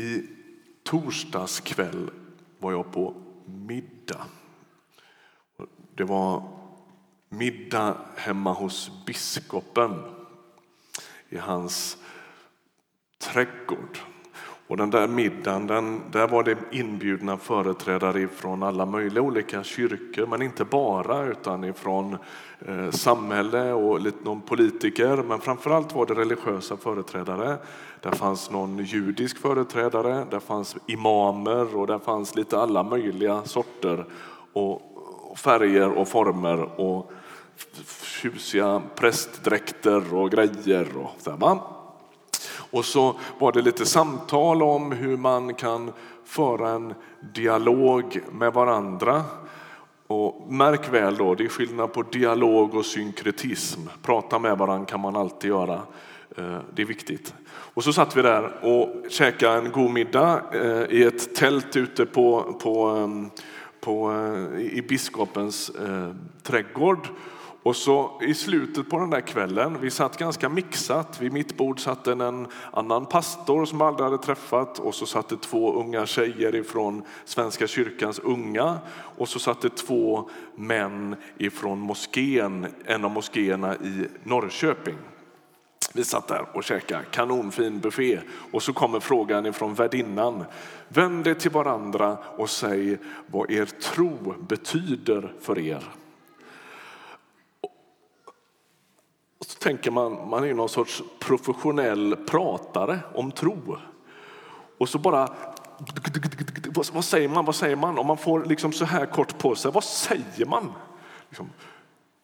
I torsdags kväll var jag på middag. Det var middag hemma hos biskopen i hans trädgård. Och den där middagen, den, där var det inbjudna företrädare från alla möjliga olika kyrkor, men inte bara, utan ifrån eh, samhälle och lite någon politiker. Men framförallt var det religiösa företrädare. Där fanns någon judisk företrädare, där fanns imamer och där fanns lite alla möjliga sorter och färger och former och tjusiga prästdräkter och grejer. Och så och så var det lite samtal om hur man kan föra en dialog med varandra. Och märk väl då, det är skillnad på dialog och synkretism. Prata med varandra kan man alltid göra. Eh, det är viktigt. Och så satt vi där och käkade en god middag eh, i ett tält ute på, på, eh, på, i biskopens trädgård. Och så i slutet på den där kvällen, vi satt ganska mixat, vid mitt bord satt en annan pastor som jag aldrig hade träffat och så satt det två unga tjejer ifrån Svenska kyrkans unga och så satt det två män ifrån moskén, en av moskéerna i Norrköping. Vi satt där och käkade kanonfin buffé och så kommer frågan ifrån värdinnan. Vänd er till varandra och säg vad er tro betyder för er. Och så tänker man, man är någon sorts professionell pratare om tro. Och så bara, vad säger man, vad säger man? Om man får liksom så här kort på sig, vad säger man? Liksom,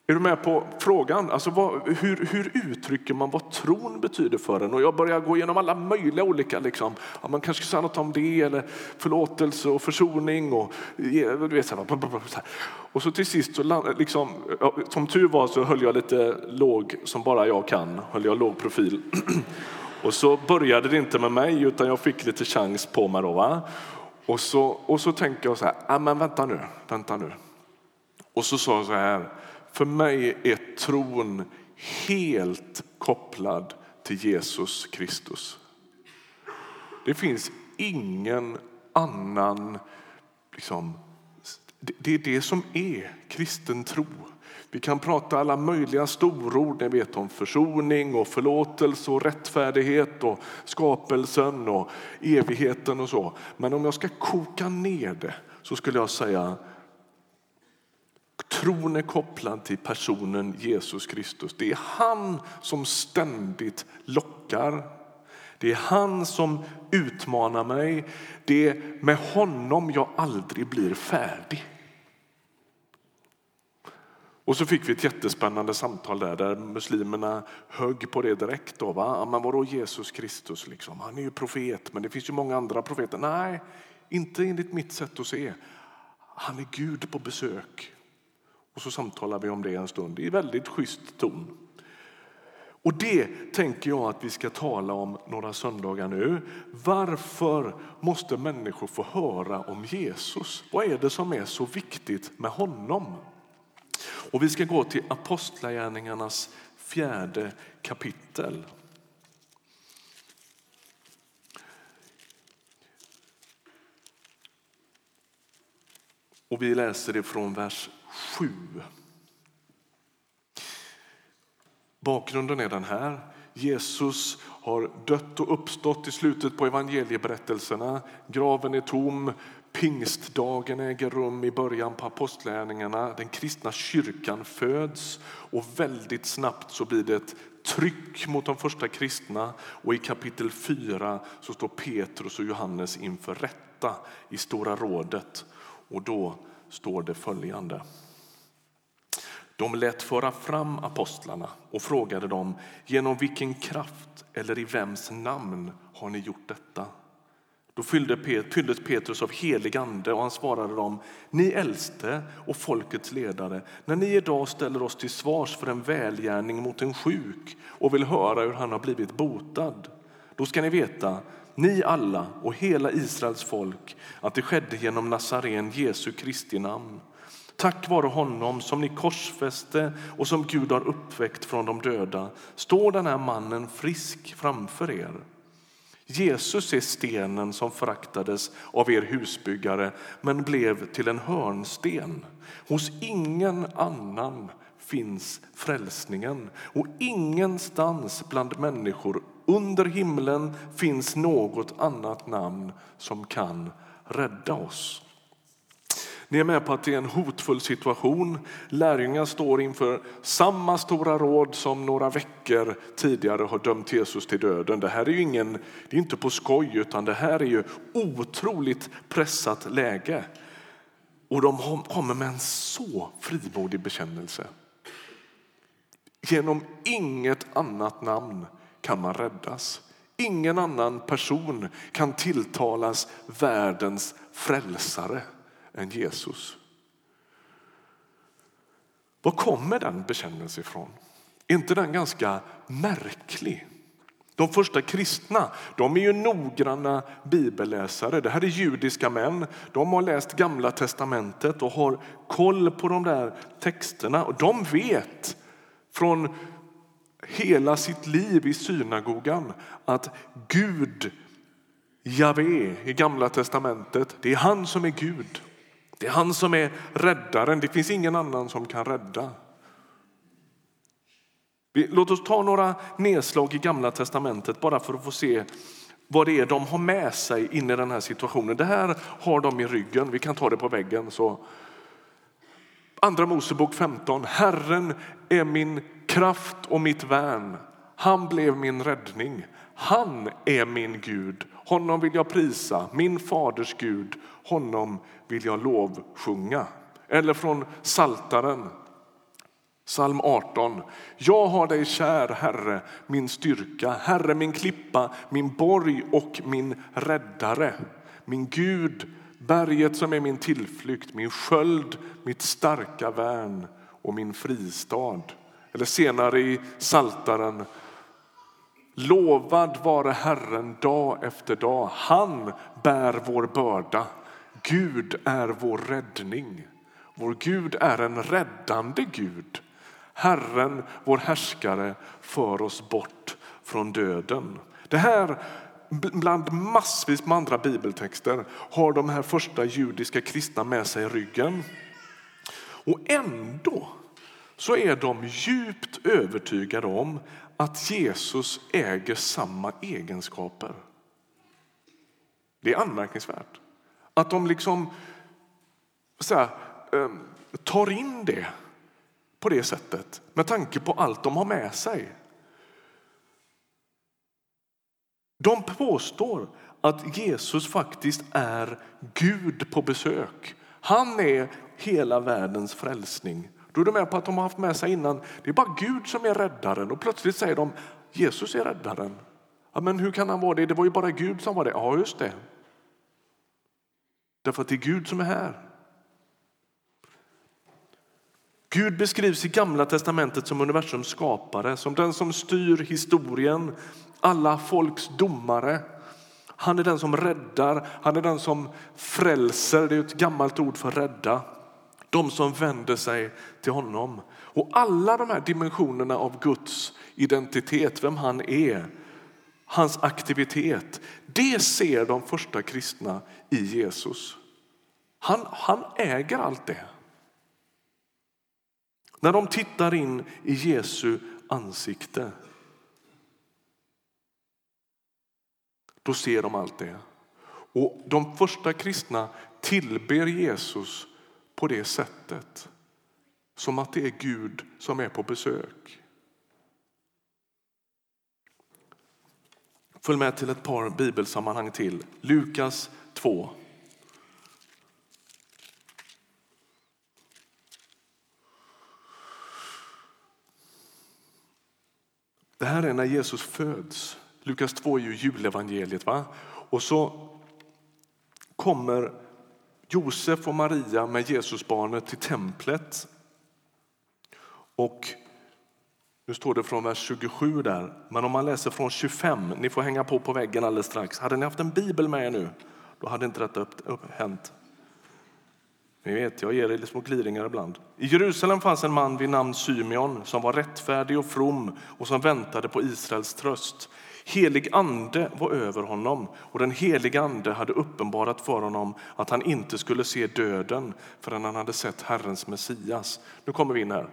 är du med på frågan? Alltså vad, hur, hur uttrycker man vad tron betyder för en? Och jag börjar gå igenom alla möjliga olika, liksom, ja, man kanske ska säga något om det, eller förlåtelse och försoning. Och, du vet, så här, och så till sist, så, liksom, som tur var så höll jag lite låg, som bara jag kan, höll jag låg profil. och så började det inte med mig, utan jag fick lite chans på mig. Då, va? Och, så, och så tänker jag så här, ah, men vänta nu, vänta nu. Och så sa jag så här, för mig är tron helt kopplad till Jesus Kristus. Det finns ingen annan... Liksom, det är det som är kristen tro. Vi kan prata alla möjliga storord ni vet, om försoning och förlåtelse och rättfärdighet och skapelsen och evigheten och så. Men om jag ska koka ner det så skulle jag säga Tron är kopplad till personen Jesus Kristus. Det är han som ständigt lockar. Det är han som utmanar mig. Det är med honom jag aldrig blir färdig. Och så fick vi ett jättespännande samtal där, där muslimerna högg på det direkt. Då, va? Men vadå Jesus Kristus? Liksom? Han är ju profet, men det finns ju många andra profeter. Nej, inte enligt mitt sätt att se. Han är Gud på besök. Och så samtalar vi om det en stund i väldigt schysst ton. Och det tänker jag att vi ska tala om några söndagar nu. Varför måste människor få höra om Jesus? Vad är det som är så viktigt med honom? Och vi ska gå till Apostlagärningarnas fjärde kapitel. Och vi läser ifrån vers 7. Bakgrunden är den här. Jesus har dött och uppstått i slutet på evangelieberättelserna. Graven är tom. Pingstdagen äger rum i början på apostlärningarna. Den kristna kyrkan föds och väldigt snabbt så blir det ett tryck mot de första kristna och i kapitel 4 så står Petrus och Johannes inför rätta i Stora rådet och då står det följande. De lät föra fram apostlarna och frågade dem genom vilken kraft eller i vems namn har ni gjort detta? Då fylldes Petrus av helig ande och han svarade dem Ni äldste och folkets ledare, när ni idag ställer oss till svars för en välgärning mot en sjuk och vill höra hur han har blivit botad, då ska ni veta ni alla och hela Israels folk att det skedde genom Nazaren Jesu Kristi namn Tack vare honom som ni korsfäste och som Gud har uppväckt från de döda står den här mannen frisk framför er. Jesus är stenen som föraktades av er husbyggare men blev till en hörnsten. Hos ingen annan finns frälsningen och ingenstans bland människor under himlen finns något annat namn som kan rädda oss. Ni är med på att det är en hotfull situation. Lärjungarna står inför samma stora råd som några veckor tidigare har dömt Jesus till döden. Det här är ju ingen, det är inte på skoj utan det här är ju otroligt pressat läge. Och de kommer med en så frimodig bekännelse. Genom inget annat namn kan man räddas. Ingen annan person kan tilltalas världens frälsare än Jesus. Var kommer den bekännelsen ifrån? Är inte den ganska märklig? De första kristna de är ju noggranna bibelläsare. Det här är judiska män. De har läst Gamla testamentet och har koll på de där texterna. Och de vet från hela sitt liv i synagogan att Gud, Javé i Gamla testamentet, det är han som är Gud. Det är han som är räddaren. Det finns ingen annan som kan rädda. Låt oss ta några nedslag i Gamla testamentet bara för att få se vad det är de har med sig in i den här situationen. Det här har de i ryggen. Vi kan ta det på väggen. Så. Andra Mosebok 15. Herren är min kraft och mitt värn. Han blev min räddning. Han är min Gud. Honom vill jag prisa, min faders Gud. Honom vill jag lovsjunga. Eller från Saltaren, psalm 18. Jag har dig kär, Herre, min styrka, Herre, min klippa, min borg och min räddare. Min Gud, berget som är min tillflykt, min sköld, mitt starka värn och min fristad. Eller senare i Saltaren Lovad vare Herren dag efter dag. Han bär vår börda. Gud är vår räddning. Vår Gud är en räddande Gud. Herren, vår härskare, för oss bort från döden. Det här, bland massvis med andra bibeltexter, har de här första judiska kristna med sig i ryggen. Och ändå så är de djupt övertygade om att Jesus äger samma egenskaper. Det är anmärkningsvärt att de liksom så här, ehm, tar in det på det sättet med tanke på allt de har med sig. De påstår att Jesus faktiskt är Gud på besök. Han är hela världens frälsning. Då är de med på att de har haft med sig innan, det är bara Gud som är räddaren och plötsligt säger de Jesus är räddaren. Ja, men hur kan han vara det? Det var ju bara Gud som var det. Ja, just det. Därför att det är Gud som är här. Gud beskrivs i Gamla testamentet som universums skapare, som den som styr historien, alla folks domare. Han är den som räddar, han är den som frälser. Det är ett gammalt ord för rädda. De som vänder sig till honom. Och alla de här dimensionerna av Guds identitet, vem han är, hans aktivitet, det ser de första kristna i Jesus. Han, han äger allt det. När de tittar in i Jesu ansikte då ser de allt det. Och De första kristna tillber Jesus på det sättet. Som att det är Gud som är på besök. Följ med till ett par bibelsammanhang till. Lukas 2. Det här är när Jesus föds. Lukas 2 är ju julevangeliet. Va? Och så kommer Josef och Maria med Jesusbarnet till templet. Och nu står det från vers 27 där, men om man läser från 25, ni får hänga på på väggen alldeles strax. Hade ni haft en bibel med er nu, då hade inte detta upp, upp, hänt. Ni vet, jag ger er små gliringar ibland. I Jerusalem fanns en man vid namn Symeon som var rättfärdig och from och som väntade på Israels tröst. Helig ande var över honom och den helige ande hade uppenbarat för honom att han inte skulle se döden förrän han hade sett Herrens Messias. Nu kommer vi in här.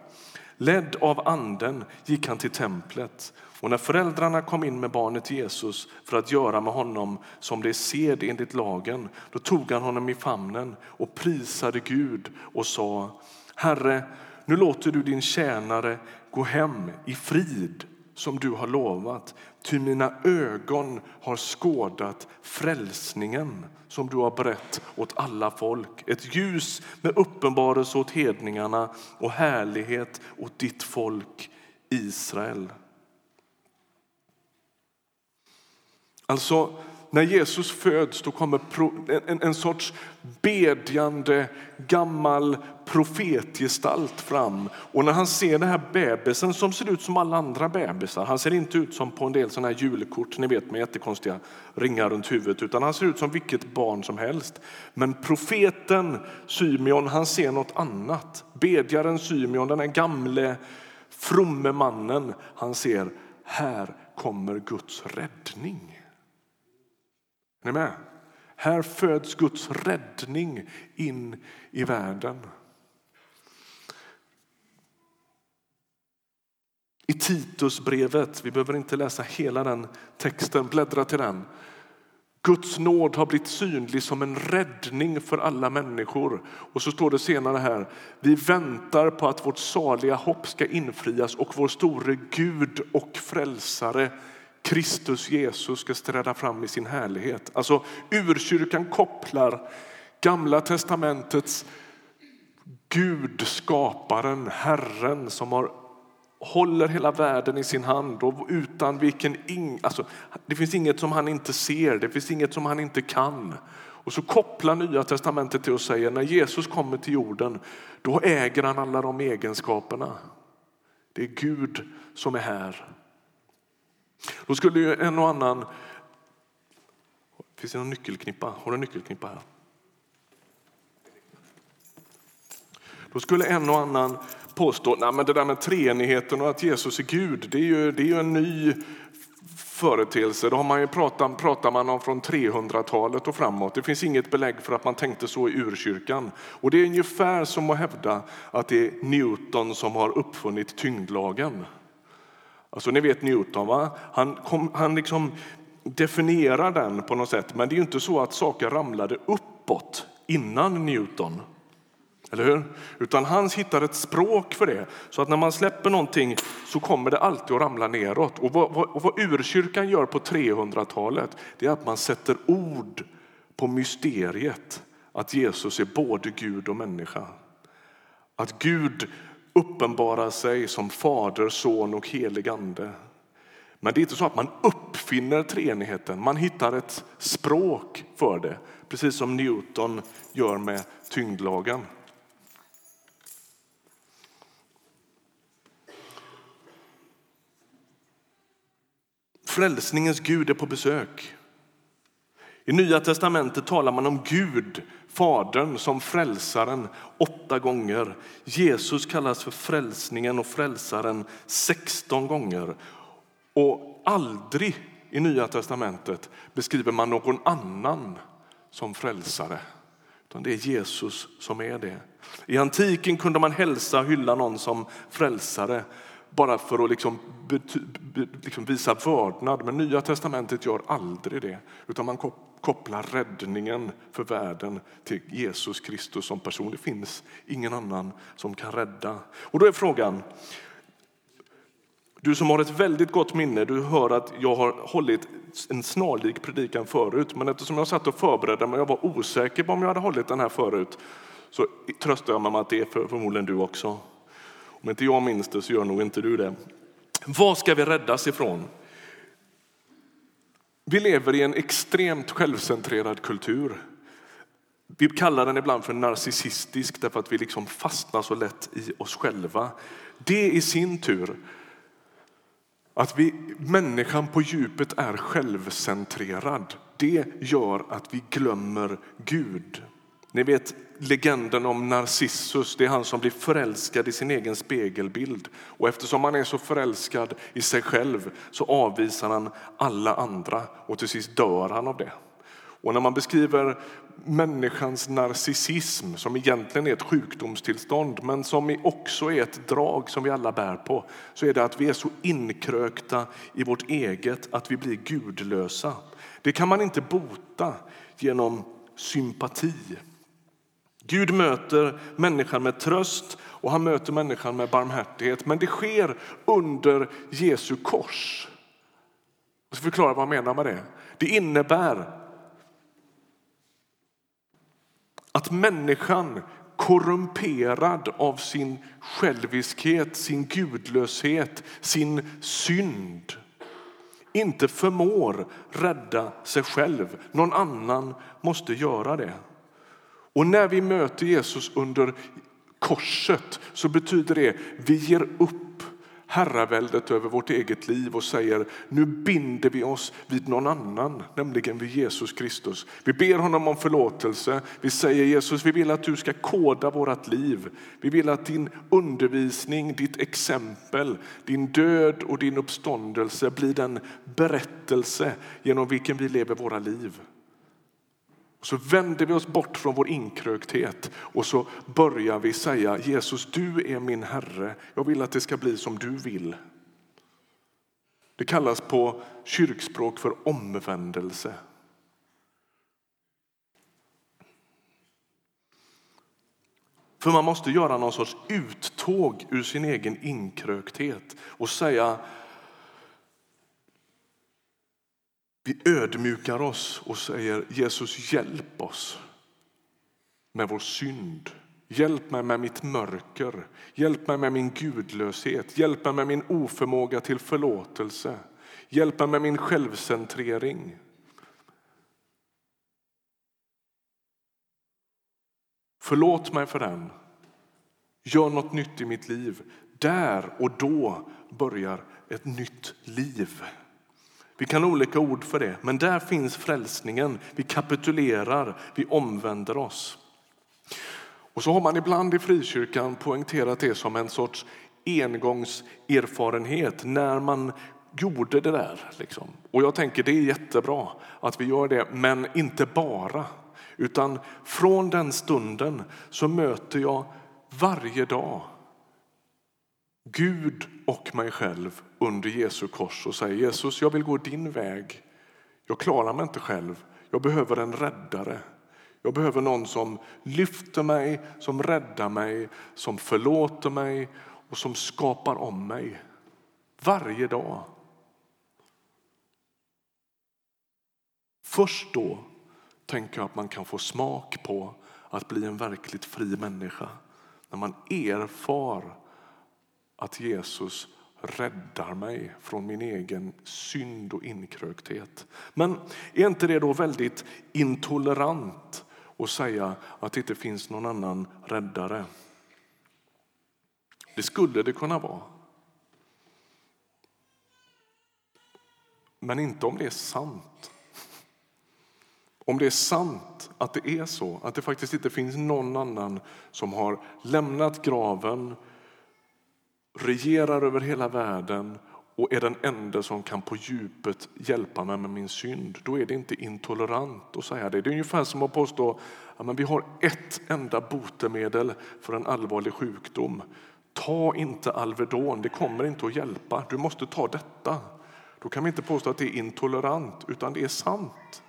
Ledd av anden gick han till templet och när föräldrarna kom in med barnet Jesus för att göra med honom som det är sed enligt lagen, då tog han honom i famnen och prisade Gud och sa Herre, nu låter du din tjänare gå hem i frid som du har lovat, ty mina ögon har skådat frälsningen som du har berett åt alla folk, ett ljus med uppenbarelse åt hedningarna och härlighet åt ditt folk Israel. Alltså, när Jesus föds då kommer en, sorts bedjande gammal profetgestalt fram. Och när han ser den här bebisen som ser ut som alla andra bebisar, han ser inte ut som på en del sådana här julkort ni vet med jättekonstiga ringar runt huvudet, utan han ser ut som vilket barn som helst. Men profeten Symeon, han ser något annat. Bedjaren Symeon, den här gamle fromme mannen, han ser här kommer Guds räddning. Är ni med? Här föds Guds räddning in i världen. I Titusbrevet, vi behöver inte läsa hela den texten, bläddra till den. Guds nåd har blivit synlig som en räddning för alla människor. Och så står det senare här, vi väntar på att vårt saliga hopp ska infrias och vår store Gud och frälsare Kristus Jesus ska träda fram i sin härlighet. Alltså urkyrkan kopplar Gamla testamentets Gud, skaparen, Herren som har, håller hela världen i sin hand och utan vilken ing, alltså, det finns inget som han inte ser, det finns inget som han inte kan. Och så kopplar Nya testamentet till och säger när Jesus kommer till jorden, då äger han alla de egenskaperna. Det är Gud som är här. Då skulle ju en och annan... Finns det någon nyckelknippa? Har du en nyckelknippa här? Då skulle en och annan påstå att det där med treenigheten och att Jesus är Gud, det är ju, det är ju en ny företeelse. Det har man ju pratat, pratar man om från 300-talet och framåt. Det finns inget belägg för att man tänkte så i urkyrkan. Och det är ungefär som att hävda att det är Newton som har uppfunnit tyngdlagen. Alltså ni vet Newton, va? han, kom, han liksom definierar den på något sätt. Men det är inte så att saker ramlade uppåt innan Newton. Eller hur? Utan han hittar ett språk för det. Så att när man släpper någonting så kommer det alltid att ramla neråt. Och vad, vad, vad urkyrkan gör på 300-talet det är att man sätter ord på mysteriet att Jesus är både Gud och människa. Att Gud uppenbarar sig som Fader, Son och helig Ande. Men det är inte så att man uppfinner treenigheten, man hittar ett språk för det. Precis som Newton gör med tyngdlagen. Frälsningens Gud är på besök. I Nya testamentet talar man om Gud, Fadern, som frälsaren åtta gånger. Jesus kallas för frälsningen och frälsaren 16 gånger. Och aldrig i Nya testamentet beskriver man någon annan som frälsare. Utan det är Jesus som är det. I antiken kunde man hälsa och hylla någon som frälsare bara för att liksom, liksom visa vördnad. Men Nya testamentet gör aldrig det. Utan man kopplar räddningen för världen till Jesus Kristus som person. Det finns ingen annan som kan rädda. Och då är frågan, du som har ett väldigt gott minne, du hör att jag har hållit en snarlik predikan förut. Men eftersom jag satt och förberedde mig och var osäker på om jag hade hållit den här förut så tröstar jag mig med att det är förmodligen du också. Om inte jag minns det så gör nog inte du det. Vad ska vi räddas ifrån? Vi lever i en extremt självcentrerad kultur. Vi kallar den ibland för narcissistisk därför att vi liksom fastnar så lätt i oss själva. Det i sin tur, att vi, människan på djupet är självcentrerad, det gör att vi glömmer Gud. Ni vet legenden om Narcissus, det är han som blir förälskad i sin egen spegelbild. Och eftersom han är så förälskad i sig själv så avvisar han alla andra och till sist dör han av det. Och när man beskriver människans narcissism, som egentligen är ett sjukdomstillstånd men som också är ett drag som vi alla bär på, så är det att vi är så inkrökta i vårt eget att vi blir gudlösa. Det kan man inte bota genom sympati. Gud möter människan med tröst och han möter människan med barmhärtighet. Men det sker under Jesu kors. Jag ska förklara vad jag menar med det. Det innebär att människan korrumperad av sin själviskhet, sin gudlöshet, sin synd inte förmår rädda sig själv. Någon annan måste göra det. Och när vi möter Jesus under korset så betyder det att vi ger upp herraväldet över vårt eget liv och säger nu binder vi oss vid någon annan, nämligen vid Jesus Kristus. Vi ber honom om förlåtelse. Vi säger Jesus, vi vill att du ska koda vårt liv. Vi vill att din undervisning, ditt exempel, din död och din uppståndelse blir den berättelse genom vilken vi lever våra liv. Så vänder vi oss bort från vår inkrökthet och så börjar vi säga Jesus, du är min Herre. Jag vill att det ska bli som du vill. Det kallas på kyrkspråk för omvändelse. För man måste göra någon sorts uttåg ur sin egen inkrökthet och säga Vi ödmjukar oss och säger Jesus hjälp oss med vår synd. Hjälp mig med mitt mörker, hjälp mig med min gudlöshet, hjälp mig med min oförmåga till förlåtelse, hjälp mig med min självcentrering. Förlåt mig för den. Gör något nytt i mitt liv. Där och då börjar ett nytt liv. Vi kan ha olika ord för det, men där finns frälsningen. Vi kapitulerar, vi omvänder oss. Och så har man ibland i frikyrkan poängterat det som en sorts engångserfarenhet när man gjorde det där. Liksom. Och jag tänker det är jättebra att vi gör det, men inte bara. Utan från den stunden så möter jag varje dag Gud och mig själv under Jesu kors och säger Jesus, jag vill gå din väg. Jag klarar mig inte själv. Jag behöver en räddare. Jag behöver någon som lyfter mig, som räddar mig, som förlåter mig och som skapar om mig. Varje dag. Först då tänker jag att man kan få smak på att bli en verkligt fri människa. När man erfar att Jesus räddar mig från min egen synd och inkrökthet. Men är inte det då väldigt intolerant att säga att det inte finns någon annan räddare? Det skulle det kunna vara. Men inte om det är sant. Om det är sant att det är så, att det faktiskt inte finns någon annan som har lämnat graven regerar över hela världen och är den enda som kan på djupet hjälpa mig med min synd, då är det inte intolerant att säga det. Det är ungefär som att påstå att vi har ett enda botemedel för en allvarlig sjukdom. Ta inte Alvedon, det kommer inte att hjälpa. Du måste ta detta. Då kan vi inte påstå att det är intolerant, utan det är sant.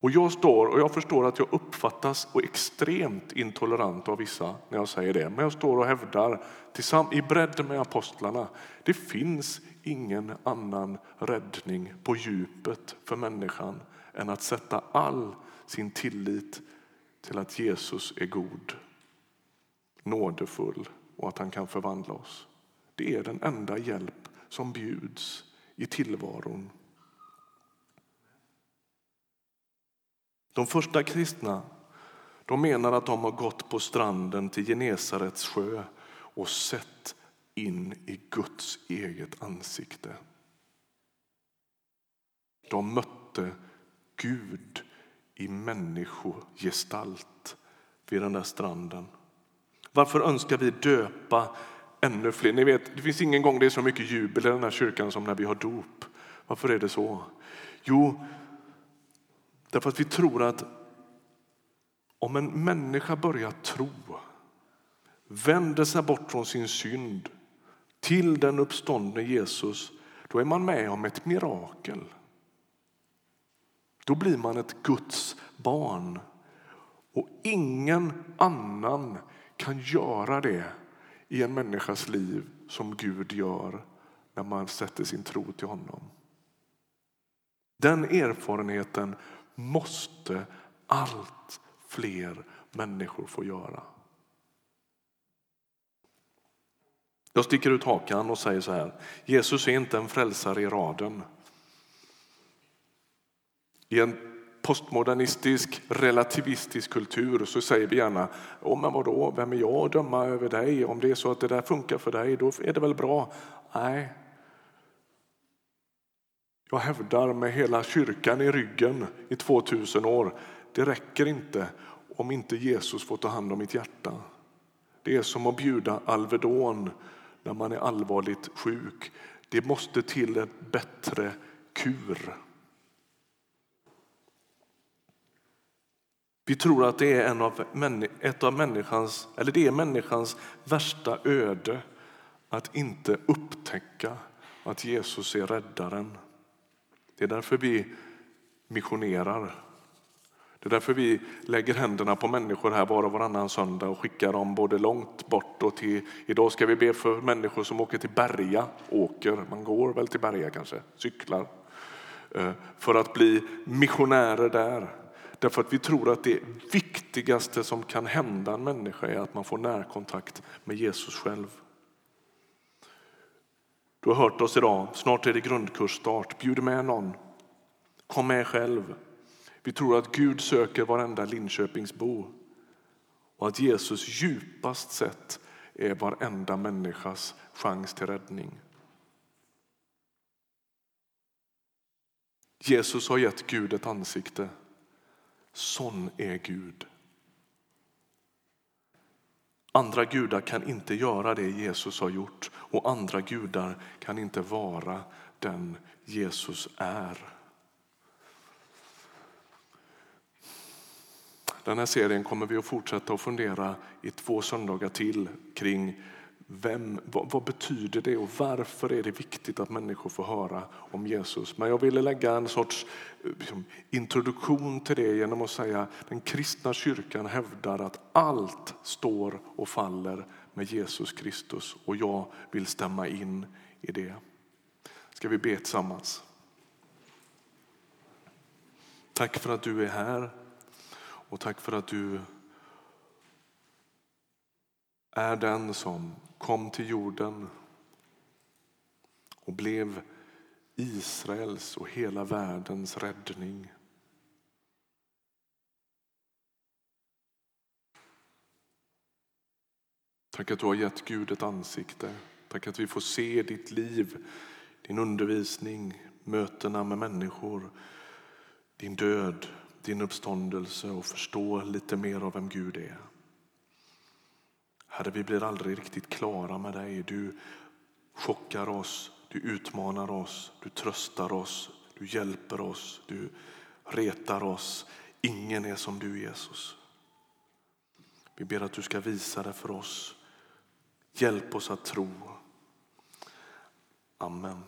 Och jag står och jag förstår att jag uppfattas och extremt intolerant av vissa när jag säger det. Men jag står och hävdar i bredd med apostlarna. Det finns ingen annan räddning på djupet för människan än att sätta all sin tillit till att Jesus är god, nådefull och att han kan förvandla oss. Det är den enda hjälp som bjuds i tillvaron De första kristna de menar att de har gått på stranden till Genesarets sjö och sett in i Guds eget ansikte. De mötte Gud i människogestalt vid den där stranden? Varför önskar vi döpa ännu fler? Ni vet, det finns ingen gång det är så mycket jubel i den här kyrkan som när vi har dop. Varför är det så? Jo, därför att vi tror att om en människa börjar tro, vänder sig bort från sin synd till den uppståndne Jesus, då är man med om ett mirakel. Då blir man ett Guds barn. Och ingen annan kan göra det i en människas liv som Gud gör när man sätter sin tro till honom. Den erfarenheten måste allt fler människor få göra. Jag sticker ut hakan och säger så här. Jesus är inte en frälsare i raden. I en postmodernistisk, relativistisk kultur så säger vi gärna oh, men vadå, vem är jag att döma över dig? Om det är så att det där funkar för dig, då är det väl bra. Nej. Jag hävdar med hela kyrkan i ryggen i 2000 år, det räcker inte om inte Jesus får ta hand om mitt hjärta. Det är som att bjuda Alvedon när man är allvarligt sjuk. Det måste till en bättre kur. Vi tror att det är en av, ett av människans, eller det är människans värsta öde att inte upptäcka att Jesus är räddaren. Det är därför vi missionerar. Det är därför vi lägger händerna på människor här var och varannan söndag och skickar dem både långt bort och till... Idag ska vi be för människor som åker till Berga, åker, man går väl till Berga kanske, cyklar, eh, för att bli missionärer där. Därför att vi tror att det viktigaste som kan hända en människa är att man får närkontakt med Jesus själv. Du har hört oss idag, snart är det grundkursstart. Bjud med någon. Kom med själv. Vi tror att Gud söker varenda Linköpingsbo och att Jesus djupast sett är varenda människas chans till räddning. Jesus har gett Gud ett ansikte. Sån är Gud. Andra gudar kan inte göra det Jesus har gjort och andra gudar kan inte vara den Jesus är. Den här serien kommer vi att fortsätta att fundera i två söndagar till kring vem, vad, vad, betyder det och varför är det viktigt att människor får höra om Jesus? Men jag ville lägga en sorts eh, liksom, introduktion till det genom att säga att den kristna kyrkan hävdar att allt står och faller med Jesus Kristus och jag vill stämma in i det. Ska vi be tillsammans? Tack för att du är här och tack för att du är den som kom till jorden och blev Israels och hela världens räddning. Tack att du har gett Gud ett ansikte. Tack att vi får se ditt liv, din undervisning, mötena med människor, din död, din uppståndelse och förstå lite mer av vem Gud är. Herre, vi blir aldrig riktigt klara med dig. Du chockar oss, du utmanar oss, du tröstar oss, du hjälper oss, du retar oss. Ingen är som du, Jesus. Vi ber att du ska visa det för oss. Hjälp oss att tro. Amen.